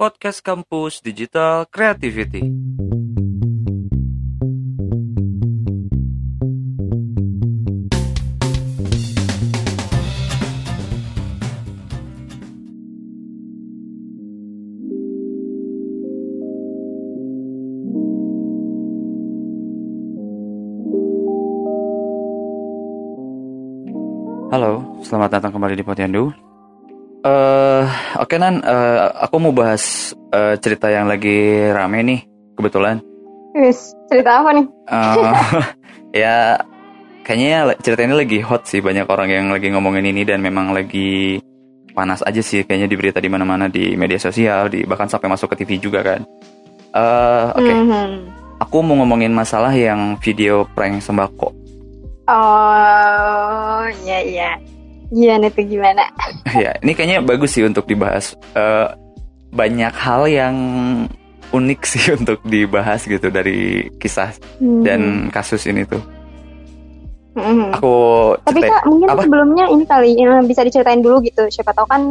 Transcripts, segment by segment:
podcast kampus digital creativity. Halo, selamat datang kembali di Potiandu. Oke Nan, eh, aku mau bahas eh, cerita yang lagi rame nih, kebetulan. Wis, cerita apa nih? Eh, ya, kayaknya cerita ini lagi hot sih, banyak orang yang lagi ngomongin ini dan memang lagi panas aja sih, kayaknya di berita di mana-mana di media sosial, di bahkan sampai masuk ke TV juga kan. Eh, oke, Mhm. aku mau ngomongin masalah yang video prank sembako. Oh, iya iya. Gimana tuh gimana? ya, ini kayaknya bagus sih untuk dibahas. Eh, banyak hal yang unik sih untuk dibahas gitu dari kisah Hmm. dan kasus ini tuh. Mhm. Aku Tapi cerita- kak mungkin apa? sebelumnya ini kali yang bisa diceritain dulu gitu. Siapa tahu kan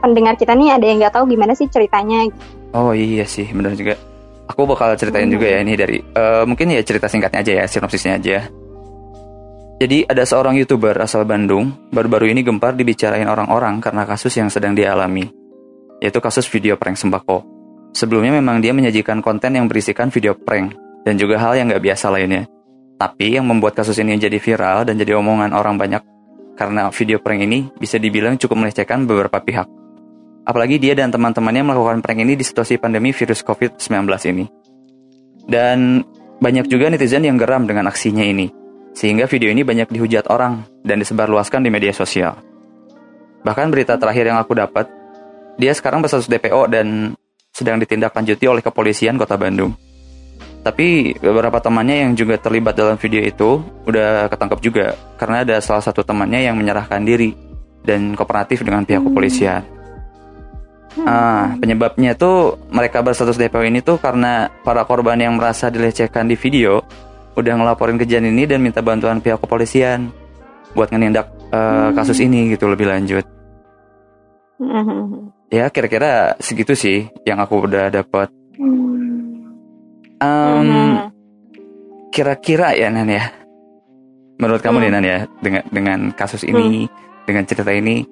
pendengar kita nih ada yang nggak tahu gimana sih ceritanya. Oh iya sih, benar juga. Aku bakal ceritain Hmm. juga ya ini dari eh, mungkin ya cerita singkatnya aja ya, sinopsisnya aja. Jadi ada seorang youtuber asal Bandung baru-baru ini gempar dibicarain orang-orang karena kasus yang sedang dialami, yaitu kasus video prank sembako. Sebelumnya memang dia menyajikan konten yang berisikan video prank dan juga hal yang nggak biasa lainnya. Tapi yang membuat kasus ini jadi viral dan jadi omongan orang banyak karena video prank ini bisa dibilang cukup melecehkan beberapa pihak. Apalagi dia dan teman-temannya melakukan prank ini di situasi pandemi virus COVID-19 ini. Dan banyak juga netizen yang geram dengan aksinya ini. Sehingga video ini banyak dihujat orang dan disebarluaskan di media sosial. Bahkan berita terakhir yang aku dapat, dia sekarang berstatus DPO dan sedang ditindaklanjuti oleh kepolisian kota Bandung. Tapi beberapa temannya yang juga terlibat dalam video itu udah ketangkep juga karena ada salah satu temannya yang menyerahkan diri dan kooperatif dengan pihak kepolisian. Ah, penyebabnya tuh mereka berstatus DPO ini tuh karena para korban yang merasa dilecehkan di video udah ngelaporin kejadian ini dan minta bantuan pihak kepolisian buat ngenindak eh, kasus ini gitu lebih lanjut. Mhm. Ya kira-kira segitu sih yang aku udah dapat. Hmm. Em, Mhm. Kira-kira ya Nan ya. Menurut kamu Hmm. nih Nan ya dengan dengan kasus ini, dengan cerita ini,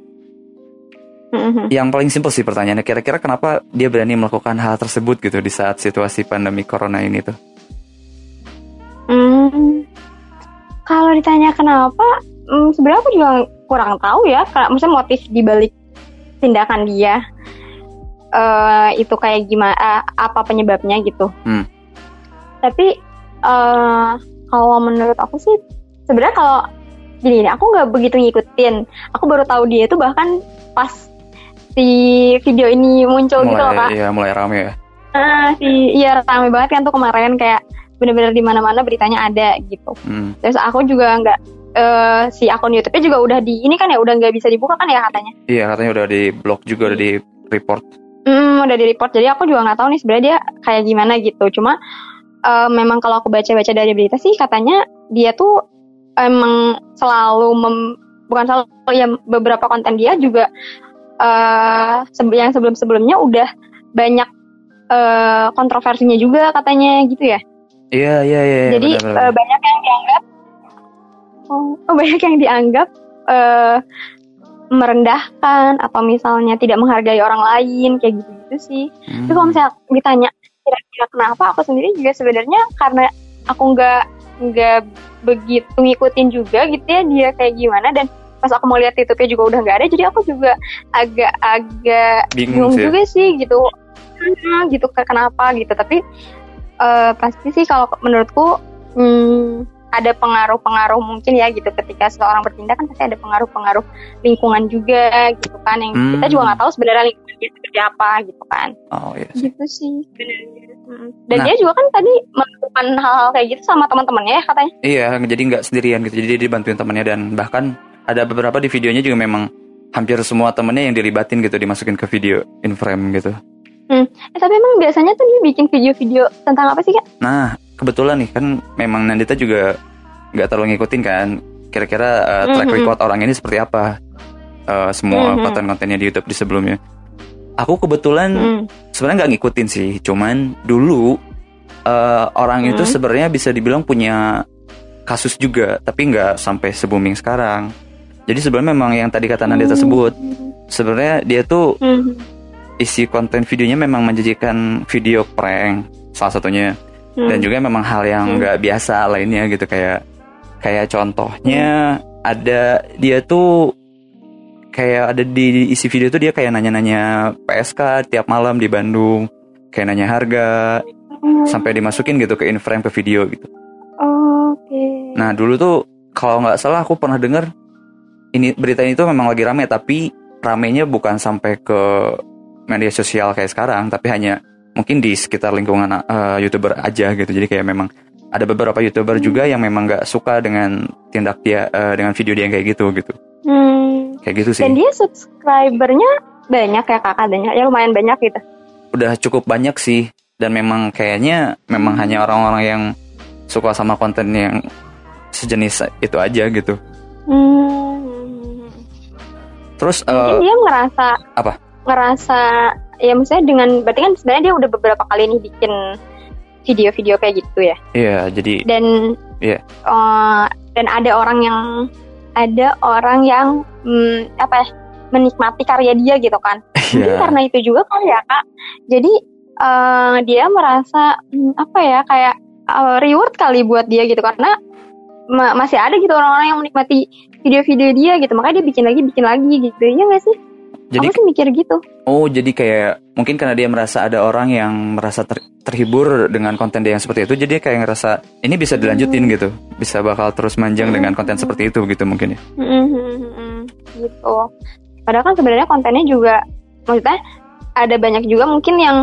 Mhm. yang paling simpel sih pertanyaannya kira-kira kenapa dia berani melakukan hal tersebut gitu di saat situasi pandemi corona ini tuh? Hmm. Kalau ditanya kenapa, hmm, sebenarnya aku juga kurang tahu ya. Karena maksudnya motif di balik tindakan dia eh itu kayak gimana, eh, apa penyebabnya gitu. Hmm. Tapi eh kalau menurut aku sih, sebenarnya kalau gini aku nggak begitu ngikutin. Aku baru tahu dia itu bahkan pas si video ini muncul gitu loh kak. mulai ya mulai rame ya. Ah, si iya rame banget kan tuh kemarin kayak bener-bener di mana-mana beritanya ada gitu. Hmm. Terus aku juga nggak eh, si akun YouTube-nya juga udah di ini kan ya udah nggak bisa dibuka kan ya katanya. Iya katanya udah di blok juga udah di report. Hmm, udah di report. Jadi aku juga nggak tahu nih sebenarnya dia kayak gimana gitu. Cuma eh, memang kalau aku baca-baca dari berita sih katanya dia tuh emang selalu mem- bukan selalu ya beberapa konten dia juga sebe- yang sebelum-sebelumnya udah banyak eh, kontroversinya juga katanya gitu ya. Iya iya iya. iya, Jadi benar, benar. eh, banyak yang dianggap oh, oh, banyak yang dianggap eh, merendahkan atau misalnya tidak menghargai orang lain kayak gitu-gitu sih. Hmm. Tapi kalau misalnya ditanya kira-kira kenapa, aku sendiri juga sebenarnya karena aku nggak nggak begitu ngikutin juga gitu ya dia kayak gimana dan pas aku mau lihat YouTube-nya juga udah nggak ada jadi aku juga agak-agak bingung bingung sih. juga sih gitu Hmm, gitu ke kenapa gitu tapi eh, pasti sih kalau menurutku hmm, ada pengaruh-pengaruh mungkin ya gitu ketika seseorang bertindak kan pasti ada pengaruh-pengaruh lingkungan juga gitu kan yang Hmm. kita juga nggak tahu sebenarnya lingkungannya seperti apa gitu kan Oh iya. sih. gitu sih sebenarnya Mm. dan Nah. dia juga kan tadi melakukan hal-hal kayak gitu sama teman-temannya ya katanya Iya, jadi nggak sendirian gitu. Jadi dia dibantuin temannya dan bahkan ada beberapa di videonya juga memang hampir semua temennya yang dilibatin gitu dimasukin ke video in frame gitu. Eh, tapi emang biasanya tuh dia bikin video-video tentang apa sih kak Nah, kebetulan nih kan memang Nandita juga nggak terlalu ngikutin kan. Kira-kira uh, track Mhm. record orang ini seperti apa? Uh, semua Mhm. konten-kontennya di YouTube di sebelumnya. aku kebetulan Hmm. sebenarnya nggak ngikutin sih, cuman dulu eh, orang itu Hmm. sebenarnya bisa dibilang punya kasus juga, tapi nggak sampai se booming sekarang. Jadi sebenarnya memang yang tadi kata Nadia tersebut, sebenarnya dia tuh Hmm. Isi konten videonya memang menjanjikan video prank salah satunya, Hmm. dan juga memang hal yang Hmm. nggak biasa lainnya gitu kayak kayak contohnya ada dia tuh kayak ada di isi video tuh dia kayak nanya-nanya PSK tiap malam di Bandung kayak nanya harga Hmm. sampai dimasukin gitu ke in-frame ke video gitu. Oke. Nah dulu tuh kalau nggak salah aku pernah dengar ini berita ini tuh memang lagi rame tapi ramenya bukan sampai ke media sosial kayak sekarang tapi hanya mungkin di sekitar lingkungan eh, youtuber aja gitu jadi kayak memang ada beberapa youtuber juga yang memang nggak suka dengan tindak dia eh, dengan video dia yang kayak gitu gitu Hmm. kayak gitu sih Dan dia subscribernya banyak ya kakak adanya, ya lumayan banyak gitu. udah cukup banyak sih dan memang kayaknya memang hanya orang-orang yang suka sama konten yang sejenis itu aja gitu Hmm. terus Mungkin eh, dia ngerasa apa? Ngerasa ya misalnya dengan berarti kan sebenarnya dia udah beberapa kali nih bikin video-video kayak gitu ya. iya jadi Dan Iya. eh, dan ada orang yang ada orang yang hmm, apa ya, menikmati karya dia gitu kan. Mungkin iya karena itu juga kali ya kak. Jadi eh, dia merasa hmm, apa ya kayak eh, reward kali buat dia gitu karena ma- masih ada gitu orang-orang yang menikmati video-video dia gitu makanya dia bikin lagi bikin lagi gitu ya nggak sih? Jadi Aku sih mikir gitu. Oh, jadi kayak mungkin karena dia merasa ada orang yang merasa ter- terhibur dengan konten dia yang seperti itu, jadi dia kayak ngerasa ini bisa dilanjutin gitu, bisa bakal terus manjang dengan konten seperti itu gitu mungkin ya. Mm-mm, gitu. Padahal kan sebenarnya kontennya juga maksudnya ada banyak juga mungkin yang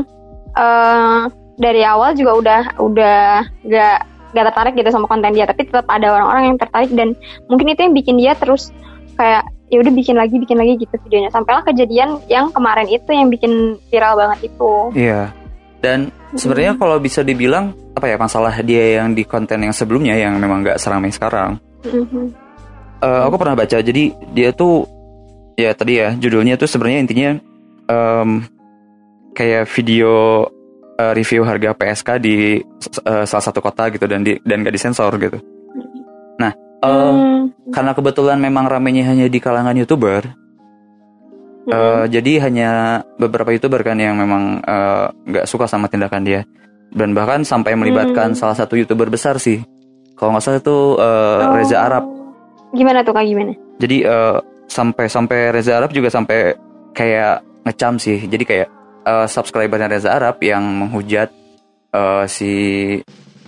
eh dari awal juga udah udah gak gak tertarik gitu sama konten dia tapi tetap ada orang-orang yang tertarik dan mungkin itu yang bikin dia terus kayak ya udah bikin lagi bikin lagi gitu videonya sampailah kejadian yang kemarin itu yang bikin viral banget itu Iya. Dan sebenarnya kalau bisa dibilang apa ya masalah dia yang di konten yang sebelumnya yang memang nggak seramai sekarang. Mhm. Eh, aku pernah baca jadi dia tuh ya tadi ya judulnya tuh sebenarnya intinya em, kayak video eh, review harga PSK di eh, salah satu kota gitu dan di dan gak disensor gitu. Em, Hmm. karena kebetulan memang ramenya hanya di kalangan youtuber, Mhm. eh, jadi hanya beberapa youtuber kan yang memang eh, nggak suka sama tindakan dia dan bahkan sampai melibatkan Hmm. salah satu youtuber besar sih. Kalau nggak salah itu eh, Oh. Reza Arab. gimana tuh kak gimana Jadi eh, sampai sampai Reza Arab juga sampai kayak ngecam sih. Jadi kayak eh, subscribernya Reza Arab yang menghujat eh, si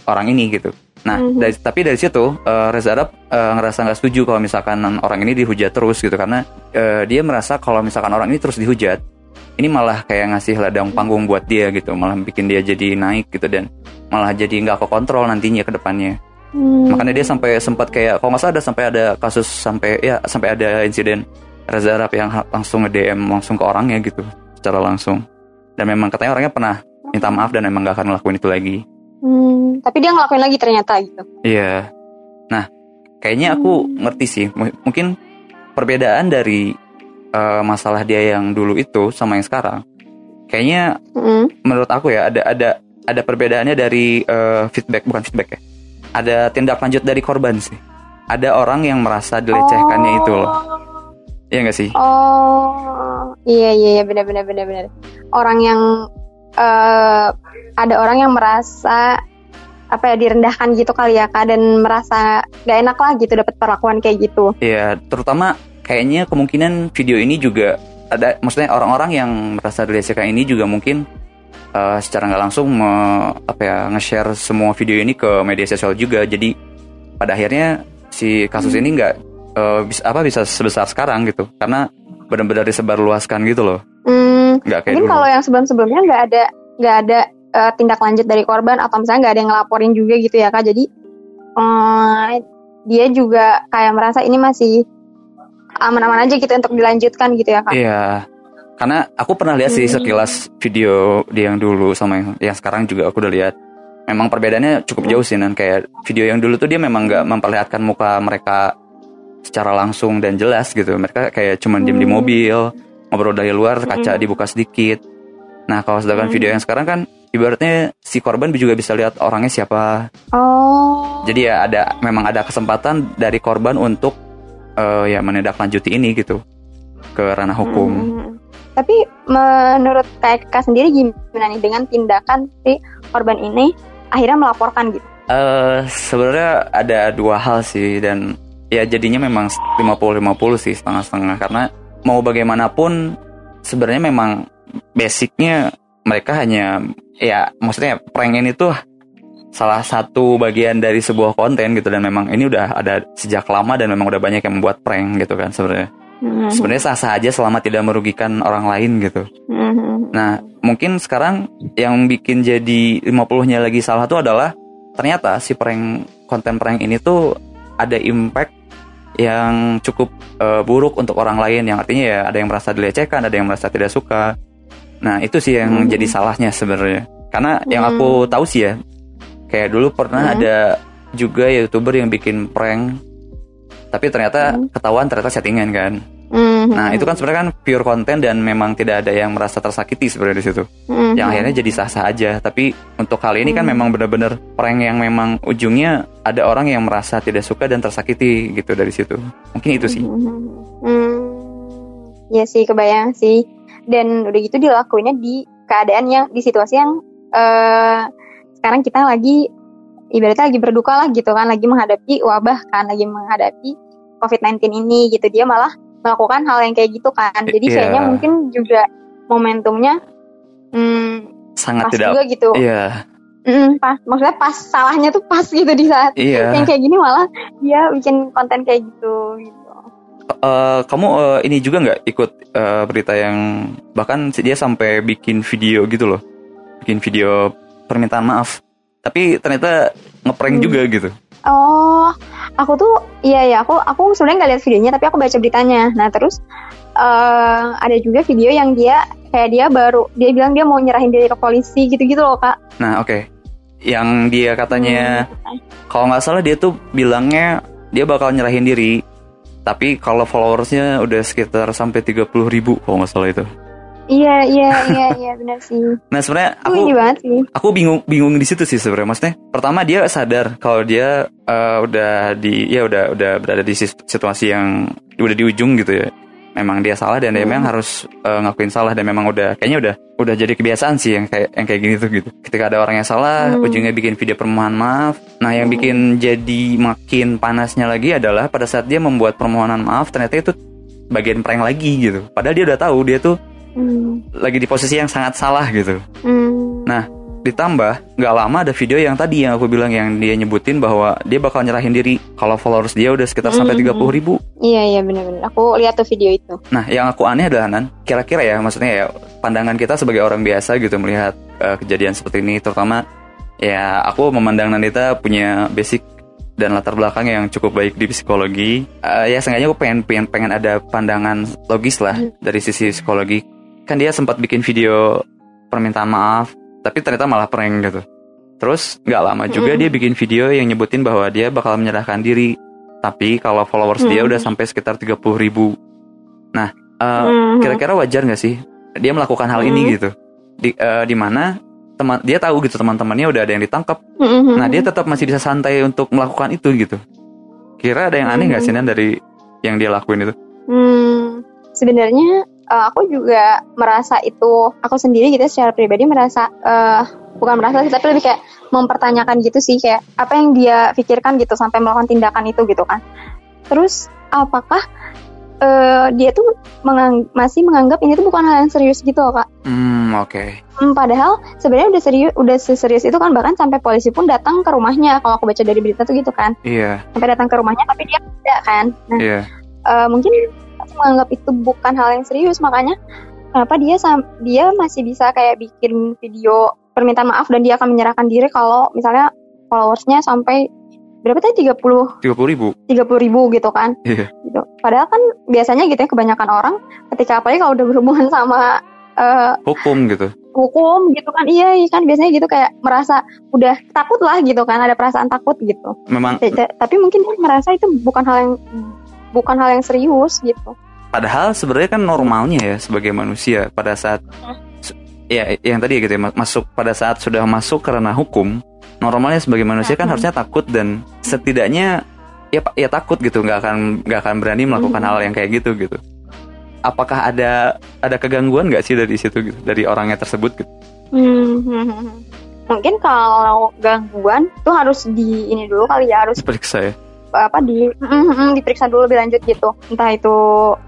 orang ini gitu. Nah, Mhm. dari, tapi dari situ eh, Reza Arab eh, ngerasa nggak setuju kalau misalkan orang ini dihujat terus gitu karena eh, dia merasa kalau misalkan orang ini terus dihujat, ini malah kayak ngasih ladang panggung buat dia gitu, malah bikin dia jadi naik gitu dan malah jadi nggak kekontrol nantinya ke depannya. Hmm. Makanya dia sampai sempat kayak kalau nggak salah ada sampai ada kasus sampai ya sampai ada insiden Reza Arab yang langsung nge-DM langsung ke orangnya gitu secara langsung. Dan memang katanya orangnya pernah minta maaf dan emang gak akan ngelakuin itu lagi. Hmm, tapi dia ngelakuin lagi ternyata gitu. Iya. Nah, kayaknya aku ngerti sih. M- mungkin perbedaan dari eh, masalah dia yang dulu itu sama yang sekarang. Kayaknya Hmm. menurut aku ya ada ada ada perbedaannya dari eh, feedback bukan feedback ya. Ada tindak lanjut dari korban sih. Ada orang yang merasa dilecehkannya itu loh. Iya nggak sih? Oh, iya iya iya benar benar benar benar. Orang yang eh ada orang yang merasa apa ya direndahkan gitu kali ya kak dan merasa gak enak lah gitu dapat perlakuan kayak gitu. Iya, terutama kayaknya kemungkinan video ini juga ada, maksudnya orang-orang yang merasa dilecehkan ini juga mungkin eh, secara nggak langsung me- apa ya nge-share semua video ini ke media sosial juga. Jadi pada akhirnya si kasus ini nggak eh, bisa apa bisa sebesar sekarang gitu, karena benar-benar disebarluaskan gitu loh, Hmm, nggak kayak mungkin dulu. kalau yang sebelum-sebelumnya nggak ada nggak ada eh, tindak lanjut dari korban atau misalnya nggak ada yang ngelaporin juga gitu ya kak. Jadi eh, dia juga kayak merasa ini masih aman-aman aja gitu untuk dilanjutkan gitu ya kak. Iya, karena aku pernah lihat sih Hmm. sekilas video dia yang dulu sama yang, yang sekarang juga aku udah lihat. Memang perbedaannya cukup jauh sih, dan kayak video yang dulu tuh dia memang nggak memperlihatkan muka mereka secara langsung dan jelas gitu. Mereka kayak cuman diem di Hmm. mobil, ngobrol dari luar kaca Mm-mm. dibuka sedikit. Nah kalau sedangkan Mm. video yang sekarang kan ibaratnya si korban juga bisa lihat orangnya siapa. Oh. Jadi ya ada memang ada kesempatan dari korban untuk eh, ya menindaklanjuti ini gitu ke ranah hukum. Hmm. Tapi menurut Eka sendiri gimana nih dengan tindakan si korban ini akhirnya melaporkan gitu? Eh sebenarnya ada dua hal sih dan ya jadinya memang 50-50 sih setengah-setengah karena mau bagaimanapun sebenarnya memang basicnya mereka hanya ya maksudnya prank ini tuh salah satu bagian dari sebuah konten gitu dan memang ini udah ada sejak lama dan memang udah banyak yang membuat prank gitu kan sebenarnya Hmm. sebenarnya sah-sah aja selama tidak merugikan orang lain gitu Hmm. Nah, mungkin sekarang yang bikin jadi 50-nya lagi salah tuh adalah ternyata si prank konten prank ini tuh ada impact yang cukup eh, buruk untuk orang lain yang artinya ya ada yang merasa dilecehkan, ada yang merasa tidak suka. Nah, itu sih yang Hmm. jadi salahnya sebenarnya. Karena yang Hmm. aku tahu sih ya, kayak dulu pernah Hmm. ada juga youtuber yang bikin prank tapi ternyata Hmm. ketahuan ternyata settingan kan. Hmm. Nah, itu kan sebenarnya kan pure konten dan memang tidak ada yang merasa tersakiti sebenarnya di situ Hmm. yang akhirnya jadi sah-sah aja. Tapi untuk kali ini kan Hmm. memang benar-benar prank yang memang ujungnya ada orang yang merasa tidak suka dan tersakiti gitu dari situ. Mungkin itu sih. Hmm. Ya sih kebayang sih. Dan udah gitu dilakuinnya di keadaan yang di situasi yang eh sekarang kita lagi ibaratnya lagi berduka lah gitu kan, lagi menghadapi wabah kan, lagi menghadapi COVID-19 ini gitu. Dia malah melakukan hal yang kayak gitu kan. Jadi Iya. kayaknya mungkin juga momentumnya hmm, Sangat pas tidak juga gitu. Iya, Mm, pas maksudnya pas salahnya tuh pas gitu di saat iya. yang kayak gini malah dia bikin konten kayak gitu gitu. Eh, kamu eh, ini juga nggak ikut eh, berita yang bahkan dia sampai bikin video gitu loh, bikin video permintaan maaf. Tapi ternyata ngeprank Hmm. juga gitu. Oh, aku tuh iya ya aku aku sebenarnya nggak lihat videonya tapi aku baca beritanya. Nah terus eh ada juga video yang dia kayak dia baru dia bilang dia mau nyerahin diri ke polisi gitu-gitu loh kak. Nah, oke. Yang dia katanya Hmm. kalau nggak salah dia tuh bilangnya dia bakal nyerahin diri tapi kalau followersnya udah sekitar sampai 30 ribu kalau nggak salah itu Iya iya iya iya benar sih. nah sebenarnya Aku banget sih. aku bingung bingung di situ sih sebenarnya maksudnya pertama dia sadar kalau dia eh, udah di ya udah udah berada di situasi yang udah di ujung gitu ya memang dia salah dan dia Hmm. memang harus eh, ngakuin salah dan memang udah kayaknya udah udah jadi kebiasaan sih yang kayak yang kayak gini tuh gitu ketika ada orang yang salah Hmm. ujungnya bikin video permohonan maaf nah yang Hmm. bikin jadi makin panasnya lagi adalah pada saat dia membuat permohonan maaf ternyata itu bagian prank lagi gitu padahal dia udah tahu dia tuh Hmm. lagi di posisi yang sangat salah gitu Hmm. Nah, ditambah nggak lama ada video yang tadi yang aku bilang yang dia nyebutin bahwa dia bakal nyerahin diri kalau followers dia udah sekitar sampai Hmm. 30 ribu. Iya iya benar-benar. Aku lihat tuh video itu. Nah, yang aku aneh adalah nan, kira-kira ya maksudnya ya pandangan kita sebagai orang biasa gitu melihat eh, kejadian seperti ini, terutama ya aku memandang Nandita punya basic dan latar belakang yang cukup baik di psikologi. Eh, ya sengaja aku pengen, pengen pengen ada pandangan logis lah Hmm. dari sisi psikologi. Kan dia sempat bikin video permintaan maaf, tapi ternyata malah prank gitu. Terus nggak lama juga Hmm. dia bikin video yang nyebutin bahwa dia bakal menyerahkan diri. Tapi kalau followers dia Hmm. udah sampai sekitar 30 ribu. Nah, eh, Hmm. kira-kira wajar nggak sih dia melakukan hal ini Hmm. gitu? Di eh, di mana teman dia tahu gitu teman-temannya udah ada yang ditangkap. Hmm. Nah dia tetap masih bisa santai untuk melakukan itu gitu. Kira ada yang aneh nggak sih Hmm. Nan dari yang dia lakuin itu? Hmm, sebenarnya eh, aku juga merasa itu aku sendiri gitu secara pribadi merasa eh, bukan merasa sih tapi lebih kayak mempertanyakan gitu sih kayak apa yang dia pikirkan gitu sampai melakukan tindakan itu gitu kan. Terus apakah eh, dia tuh mengang- masih menganggap ini tuh bukan hal yang serius gitu loh kak? Hmm oke. Hmm, padahal sebenarnya udah serius udah seserius itu kan bahkan sampai polisi pun datang ke rumahnya kalau aku baca dari berita tuh gitu kan Iya sampai datang ke rumahnya tapi dia tidak kan. Nah iya. eh, mungkin menganggap itu bukan hal yang serius. Makanya kenapa dia dia masih bisa kayak bikin video permintaan maaf dan dia akan menyerahkan diri kalau misalnya followersnya sampai berapa tadi? 30 30 ribu. 30 ribu gitu kan? Iya. gitu. Padahal kan biasanya gitu ya kebanyakan orang ketika apalagi kalau udah berhubungan sama eh, Hukum gitu. hukum gitu kan? Iya iya kan? Biasanya gitu kayak merasa udah takut lah gitu kan? Ada perasaan takut gitu. Memang Ta- ta- tapi mungkin dia merasa itu bukan hal yang bukan hal yang serius gitu. Padahal sebenarnya kan normalnya ya sebagai manusia pada saat ya yang tadi gitu ya ma- masuk pada saat sudah masuk karena hukum normalnya sebagai manusia kan harusnya takut dan setidaknya ya ya takut gitu nggak akan nggak akan berani melakukan Hmm. hal yang kayak gitu gitu. Apakah ada ada kegangguan nggak sih dari situ gitu dari orangnya tersebut gitu? Hmm, hmm. Mungkin kalau gangguan tuh harus di ini dulu kali ya harus diperiksa ya apa di mm, mm, diperiksa dulu lebih lanjut gitu. Entah itu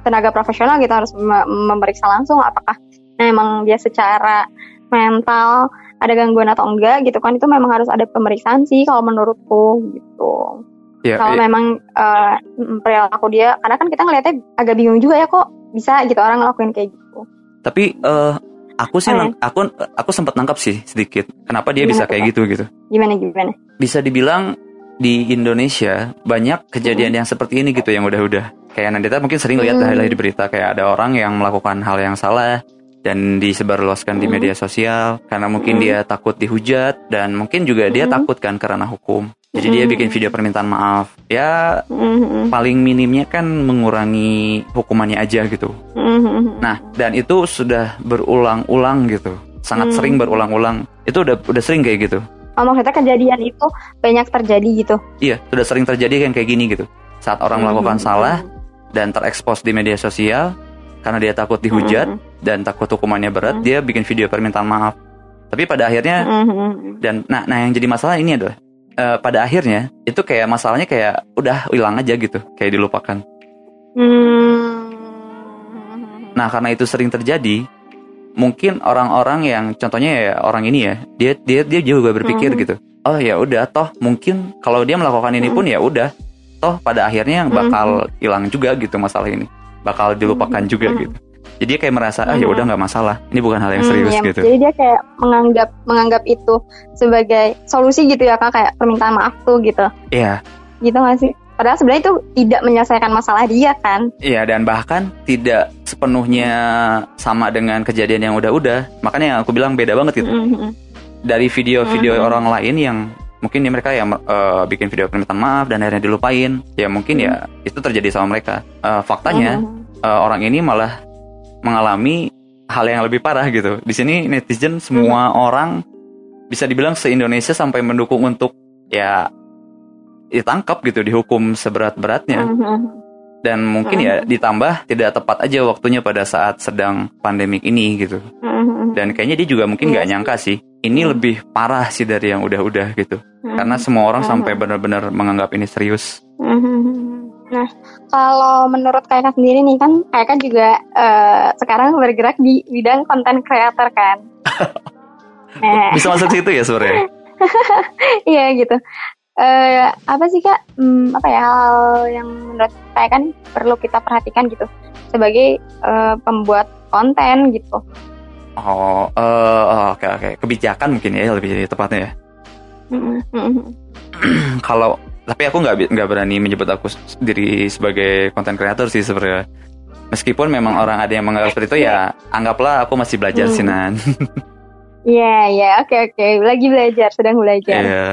tenaga profesional kita harus me- memeriksa langsung apakah memang dia secara mental ada gangguan atau enggak gitu kan itu memang harus ada pemeriksaan sih kalau menurutku gitu. ya, kalau ya, memang mm, perilaku dia karena kan kita ngelihatnya agak bingung juga ya kok bisa gitu orang ngelakuin kayak gitu. tapi eh, aku sih Oh, ya. aku aku sempat nangkap sih sedikit kenapa dia Gimana bisa kayak gitu gitu Gimana gimana? bisa dibilang di Indonesia banyak kejadian Hmm. yang seperti ini gitu yang udah-udah. Kayak Nandita mungkin sering lihat Hmm. di berita kayak ada orang yang melakukan hal yang salah dan disebarluaskan di Hmm. media sosial karena mungkin Hmm. dia takut dihujat dan mungkin juga dia Hmm. takut kan karena hukum. Jadi dia Hmm. bikin video permintaan maaf. Ya Mm, mm, paling minimnya kan mengurangi hukumannya aja gitu. Nah, dan itu sudah berulang-ulang gitu. Sangat Hmm. sering berulang-ulang. Itu udah udah sering kayak gitu. Oh, maksudnya kejadian itu banyak terjadi gitu. Iya, sudah sering terjadi kan kayak gini gitu. Saat orang melakukan Mhm. salah dan terekspos di media sosial karena dia takut dihujat Mhm. dan takut hukumannya berat, Mhm. dia bikin video permintaan maaf. Tapi pada akhirnya Mhm. dan nah nah yang jadi masalah ini adalah eh, pada akhirnya itu kayak masalahnya kayak udah hilang aja gitu, kayak dilupakan. Hmm. Nah, karena itu sering terjadi, mungkin orang-orang yang contohnya ya orang ini ya, dia dia dia juga berpikir Mhm. gitu. Oh ya udah toh mungkin kalau dia melakukan ini pun ya udah toh pada akhirnya bakal hilang juga gitu masalah ini. Bakal dilupakan juga gitu. Jadi dia kayak merasa ah ya udah nggak masalah. Ini bukan hal yang Hmm, serius ya, gitu. Jadi dia kayak menganggap menganggap itu sebagai solusi gitu ya kak kayak permintaan maaf tuh gitu. Iya. Gitu gak sih? Padahal sebenarnya itu tidak menyelesaikan masalah dia kan. Iya dan bahkan tidak sepenuhnya sama dengan kejadian yang udah-udah. Makanya aku bilang beda banget gitu. Mhm. dari video-video Mhm. orang lain yang mungkin ya mereka yang eh, bikin video permintaan maaf dan akhirnya dilupain ya mungkin ya itu terjadi sama mereka Eh, faktanya Mhm. eh, orang ini malah mengalami hal yang lebih parah gitu di sini netizen semua orang bisa dibilang se Indonesia sampai mendukung untuk ya ditangkap gitu dihukum seberat-beratnya Mhm. dan mungkin ya ditambah tidak tepat aja waktunya pada saat sedang pandemik ini gitu Mhm. dan kayaknya dia juga mungkin Iya nggak sih. nyangka sih ini lebih parah sih dari yang udah-udah gitu karena semua orang sampai benar-benar menganggap ini serius. Nah, kalau menurut kakak sendiri nih kan kakak juga eh, sekarang bergerak di bidang konten kreator kan. nah, bisa masuk situ ya sebenarnya iya gitu. Eh, apa sih kak? Hmm, apa ya hal yang menurut saya kan perlu kita perhatikan gitu sebagai eh, pembuat konten gitu. oh eh, oh, oke oke kebijakan mungkin ya lebih tepatnya ya Mhm. Mhm. kalau tapi aku nggak nggak berani menyebut aku sendiri sebagai konten kreator sih sebenarnya meskipun memang orang ada yang menganggap seperti itu ya anggaplah aku masih belajar Hmm. sih nan Iya iya oke oke lagi belajar sedang belajar. Iya.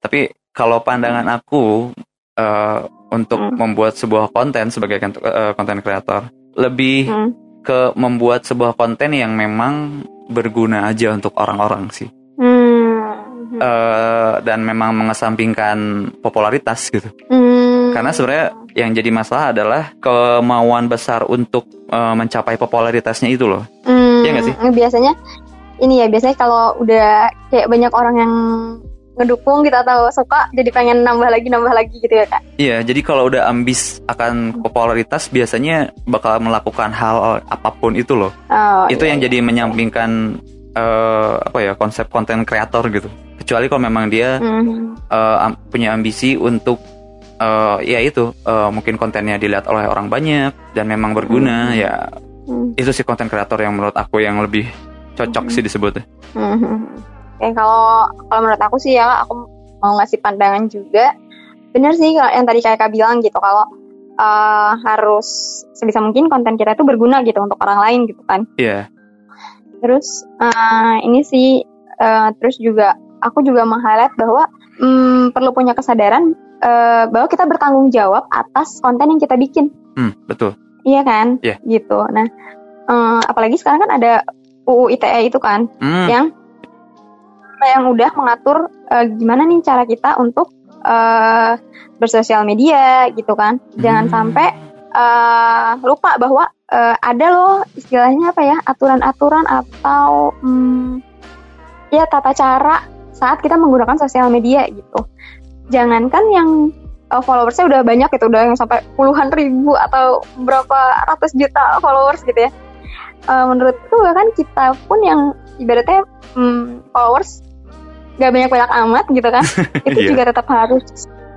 Tapi kalau pandangan aku eh, untuk Hmm. membuat sebuah konten sebagai kont- eh, konten kreator lebih Hmm. ke membuat sebuah konten yang memang berguna aja untuk orang-orang sih. Hmm. Eh, dan memang mengesampingkan popularitas gitu. Hmm. Karena sebenarnya yang jadi masalah adalah kemauan besar untuk eh, mencapai popularitasnya itu loh. Hmm, Iya nggak sih? Biasanya ini ya biasanya kalau udah kayak banyak orang yang ngedukung gitu atau suka jadi pengen nambah lagi nambah lagi gitu ya kak. Iya, jadi kalau udah ambis akan popularitas biasanya bakal melakukan hal apa pun itu loh. Oh, itu iya, yang iya. jadi menyampingkan eh, apa ya konsep konten kreator gitu. Kecuali kalau memang dia Mhm. eh, am- punya ambisi untuk eh, ya itu eh, mungkin kontennya dilihat oleh orang banyak dan memang berguna Hmm. ya Hmm. itu sih konten kreator yang menurut aku yang lebih cocok Hmm. sih disebutnya. Mhm. Oke kalau kalau menurut aku sih ya aku mau ngasih pandangan juga. Bener sih kalau yang tadi kayak kak bilang gitu kalau eh, harus sebisa mungkin konten kita itu berguna gitu untuk orang lain gitu kan. Iya. Terus eh, ini sih eh, terus juga aku juga meng-highlight bahwa mm, perlu punya kesadaran eh, bahwa kita bertanggung jawab atas konten yang kita bikin. Hmm, betul. Iya kan? Iya. Gitu. Nah, eh, apalagi sekarang kan ada UU ITE itu kan, Hmm, yang yang udah mengatur eh, gimana nih cara kita untuk eh, bersosial media gitu kan. Jangan Hmm. sampai eh, lupa bahwa eh, ada loh istilahnya apa ya aturan-aturan atau hmm, ya tata cara saat kita menggunakan sosial media gitu. Jangankan yang eh, followersnya udah banyak gitu, udah yang sampai puluhan ribu atau berapa ratus juta followers gitu ya. Eh, menurutku bahkan kita pun yang ibaratnya hmm, followers gak banyak banyak amat gitu kan, itu Iya. juga tetap harus,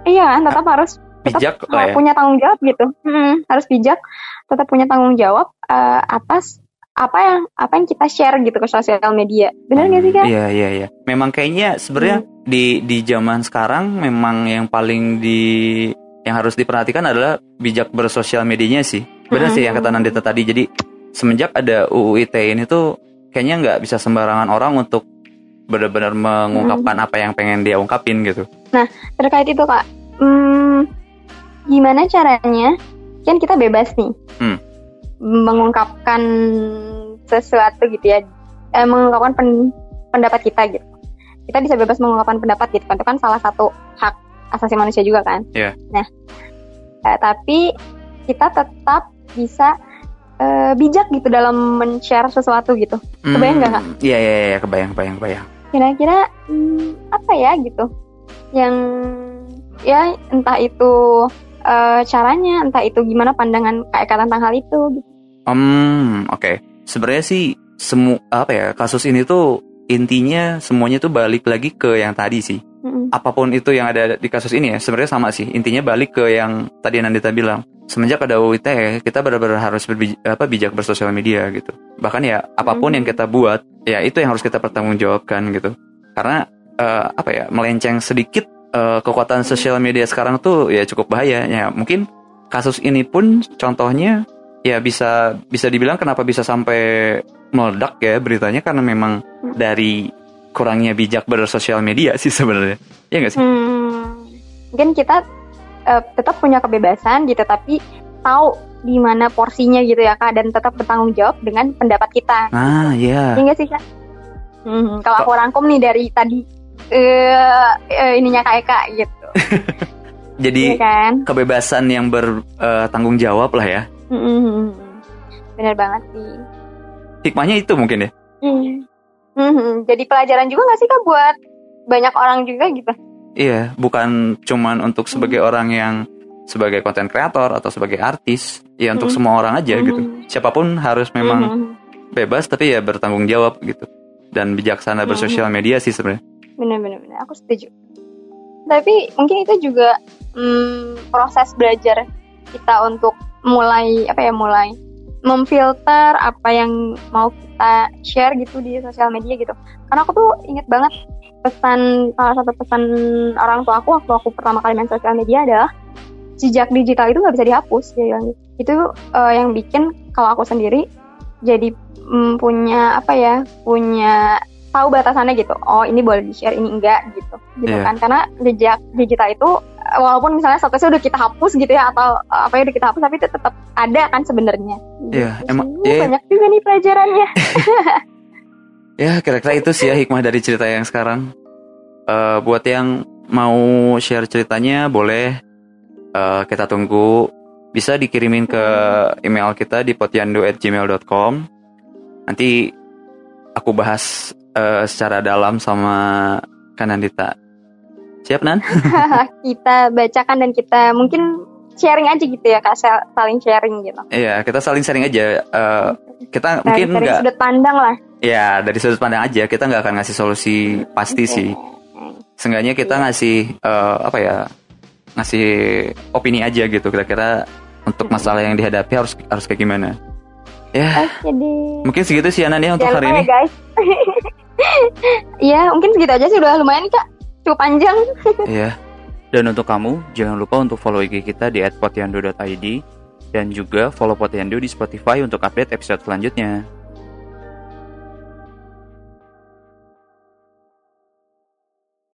iya kan, tetap harus tetap bijak lah ya. punya tanggung jawab gitu. Hmm, harus bijak, tetap punya tanggung jawab eh, atas apa yang apa yang kita share gitu ke sosial media. Benar nggak sih kan? Iya iya iya. Memang kayaknya sebenarnya di di zaman sekarang memang yang paling di yang harus diperhatikan adalah bijak bersosial medianya sih. Benar sih yang kata Hmm. Nandita tadi. Jadi semenjak ada UU ITE ini tuh kayaknya nggak bisa sembarangan orang untuk benar-benar mengungkapkan Hmm. apa yang pengen dia ungkapin gitu. Terkait itu kak, hmm, gimana caranya? Kan kita bebas nih Hmm. mengungkapkan sesuatu gitu ya, eh, mengungkapkan pen- pendapat kita gitu. Kita bisa bebas mengungkapkan pendapat gitu kan, itu kan salah satu hak asasi manusia juga kan. Iya. Nah, eh, tapi kita tetap bisa eh, bijak gitu dalam men-share sesuatu gitu. Kebayang nggak, Kak? Hmm, Iya iya iya kebayang kebayang kebayang. Kira-kira hmm, apa ya gitu? Yang ya entah itu eh, caranya, entah itu gimana pandangan Kak tentang hal itu gitu. Hmm, oke. Sebenarnya sih semu apa ya kasus ini tuh intinya semuanya tuh balik lagi ke yang tadi sih. Mm-mm. Apa pun itu yang ada di kasus ini ya sebenarnya sama sih. Intinya balik ke yang tadi Nandita bilang. Semenjak ada UU ITE, kita benar-benar harus apa bijak bersosial media gitu. Bahkan ya apa pun Mhm. yang kita buat, ya itu yang harus kita pertanggungjawabkan gitu. Karena eh, apa ya melenceng sedikit eh, kekuatan sosial media sekarang tuh ya cukup bahaya. Ya mungkin kasus ini pun contohnya ya bisa bisa dibilang kenapa bisa sampai meledak ya beritanya karena memang Hmm. dari kurangnya bijak bersosial media sih sebenarnya. Ya nggak sih? Hmm, mungkin kita eh, tetap punya kebebasan gitu, tapi tahu di mana porsinya gitu ya kak, dan tetap bertanggung jawab dengan pendapat kita. Nah, ya. Iya nggak sih kak? Hmm, kalau aku rangkum nih dari tadi eh eh, ininya kak Eka gitu, Jadi iya kan? kebebasan yang bertanggung jawab lah ya. Hmm, bener banget sih. Hikmahnya itu mungkin ya. Hmm. Hmm, jadi pelajaran juga nggak sih kak buat banyak orang juga gitu? Iya, bukan cuman untuk sebagai orang yang sebagai konten kreator atau sebagai artis, ya untuk Hmm. semua orang aja Hmm. gitu. Siapa pun harus memang Hmm, bebas tapi ya bertanggung jawab gitu. Dan bijaksana Hmm. bersosial media sih sebenarnya. bener-bener bener. aku setuju. Tapi mungkin itu juga hmm, proses belajar kita untuk mulai apa ya mulai memfilter apa yang mau kita share gitu di sosial media gitu. Karena aku tuh inget banget pesan salah satu pesan orang tua aku waktu aku pertama kali main sosial media adalah jejak digital itu nggak bisa dihapus dia bilang gitu. Itu eh, yang bikin kalau aku sendiri jadi mm, punya apa ya punya tahu batasannya gitu. Oh ini boleh di share ini enggak gitu. Gitu Iya. kan karena jejak digital itu walaupun misalnya statusnya udah kita hapus gitu ya atau eh, apa ya udah kita hapus tapi itu tetap ada kan sebenarnya. Iya, Gitu emang sih. ya, banyak juga nih pelajarannya. ya kira-kira itu sih ya hikmah dari cerita yang sekarang. Eh, buat yang mau share ceritanya boleh eh, kita tunggu bisa dikirimin ke email kita di potiando@gmail.com. Nanti aku bahas eh, secara dalam sama Kanandita. Siap Nan? kita bacakan dan kita mungkin sharing aja gitu ya kak sal- saling sharing gitu. Iya, kita saling sharing aja. Eh, kita Dari, mungkin dari nggak, sudut pandang lah. ya dari sudut pandang aja. Kita nggak akan ngasih solusi pasti sih. Seenggaknya kita ngasih eh, apa ya, ngasih opini aja gitu. Kira-kira untuk masalah yang dihadapi harus harus kayak gimana? Ya, deh. mungkin segitu sih Anan ya untuk Jangan hari ini. ya guys. Iya mungkin segitu aja sih udah lumayan kak. Cukup panjang. Iya. Dan untuk kamu, jangan lupa untuk follow IG kita di @potiando.id dan juga follow Potiando di Spotify untuk update episode selanjutnya.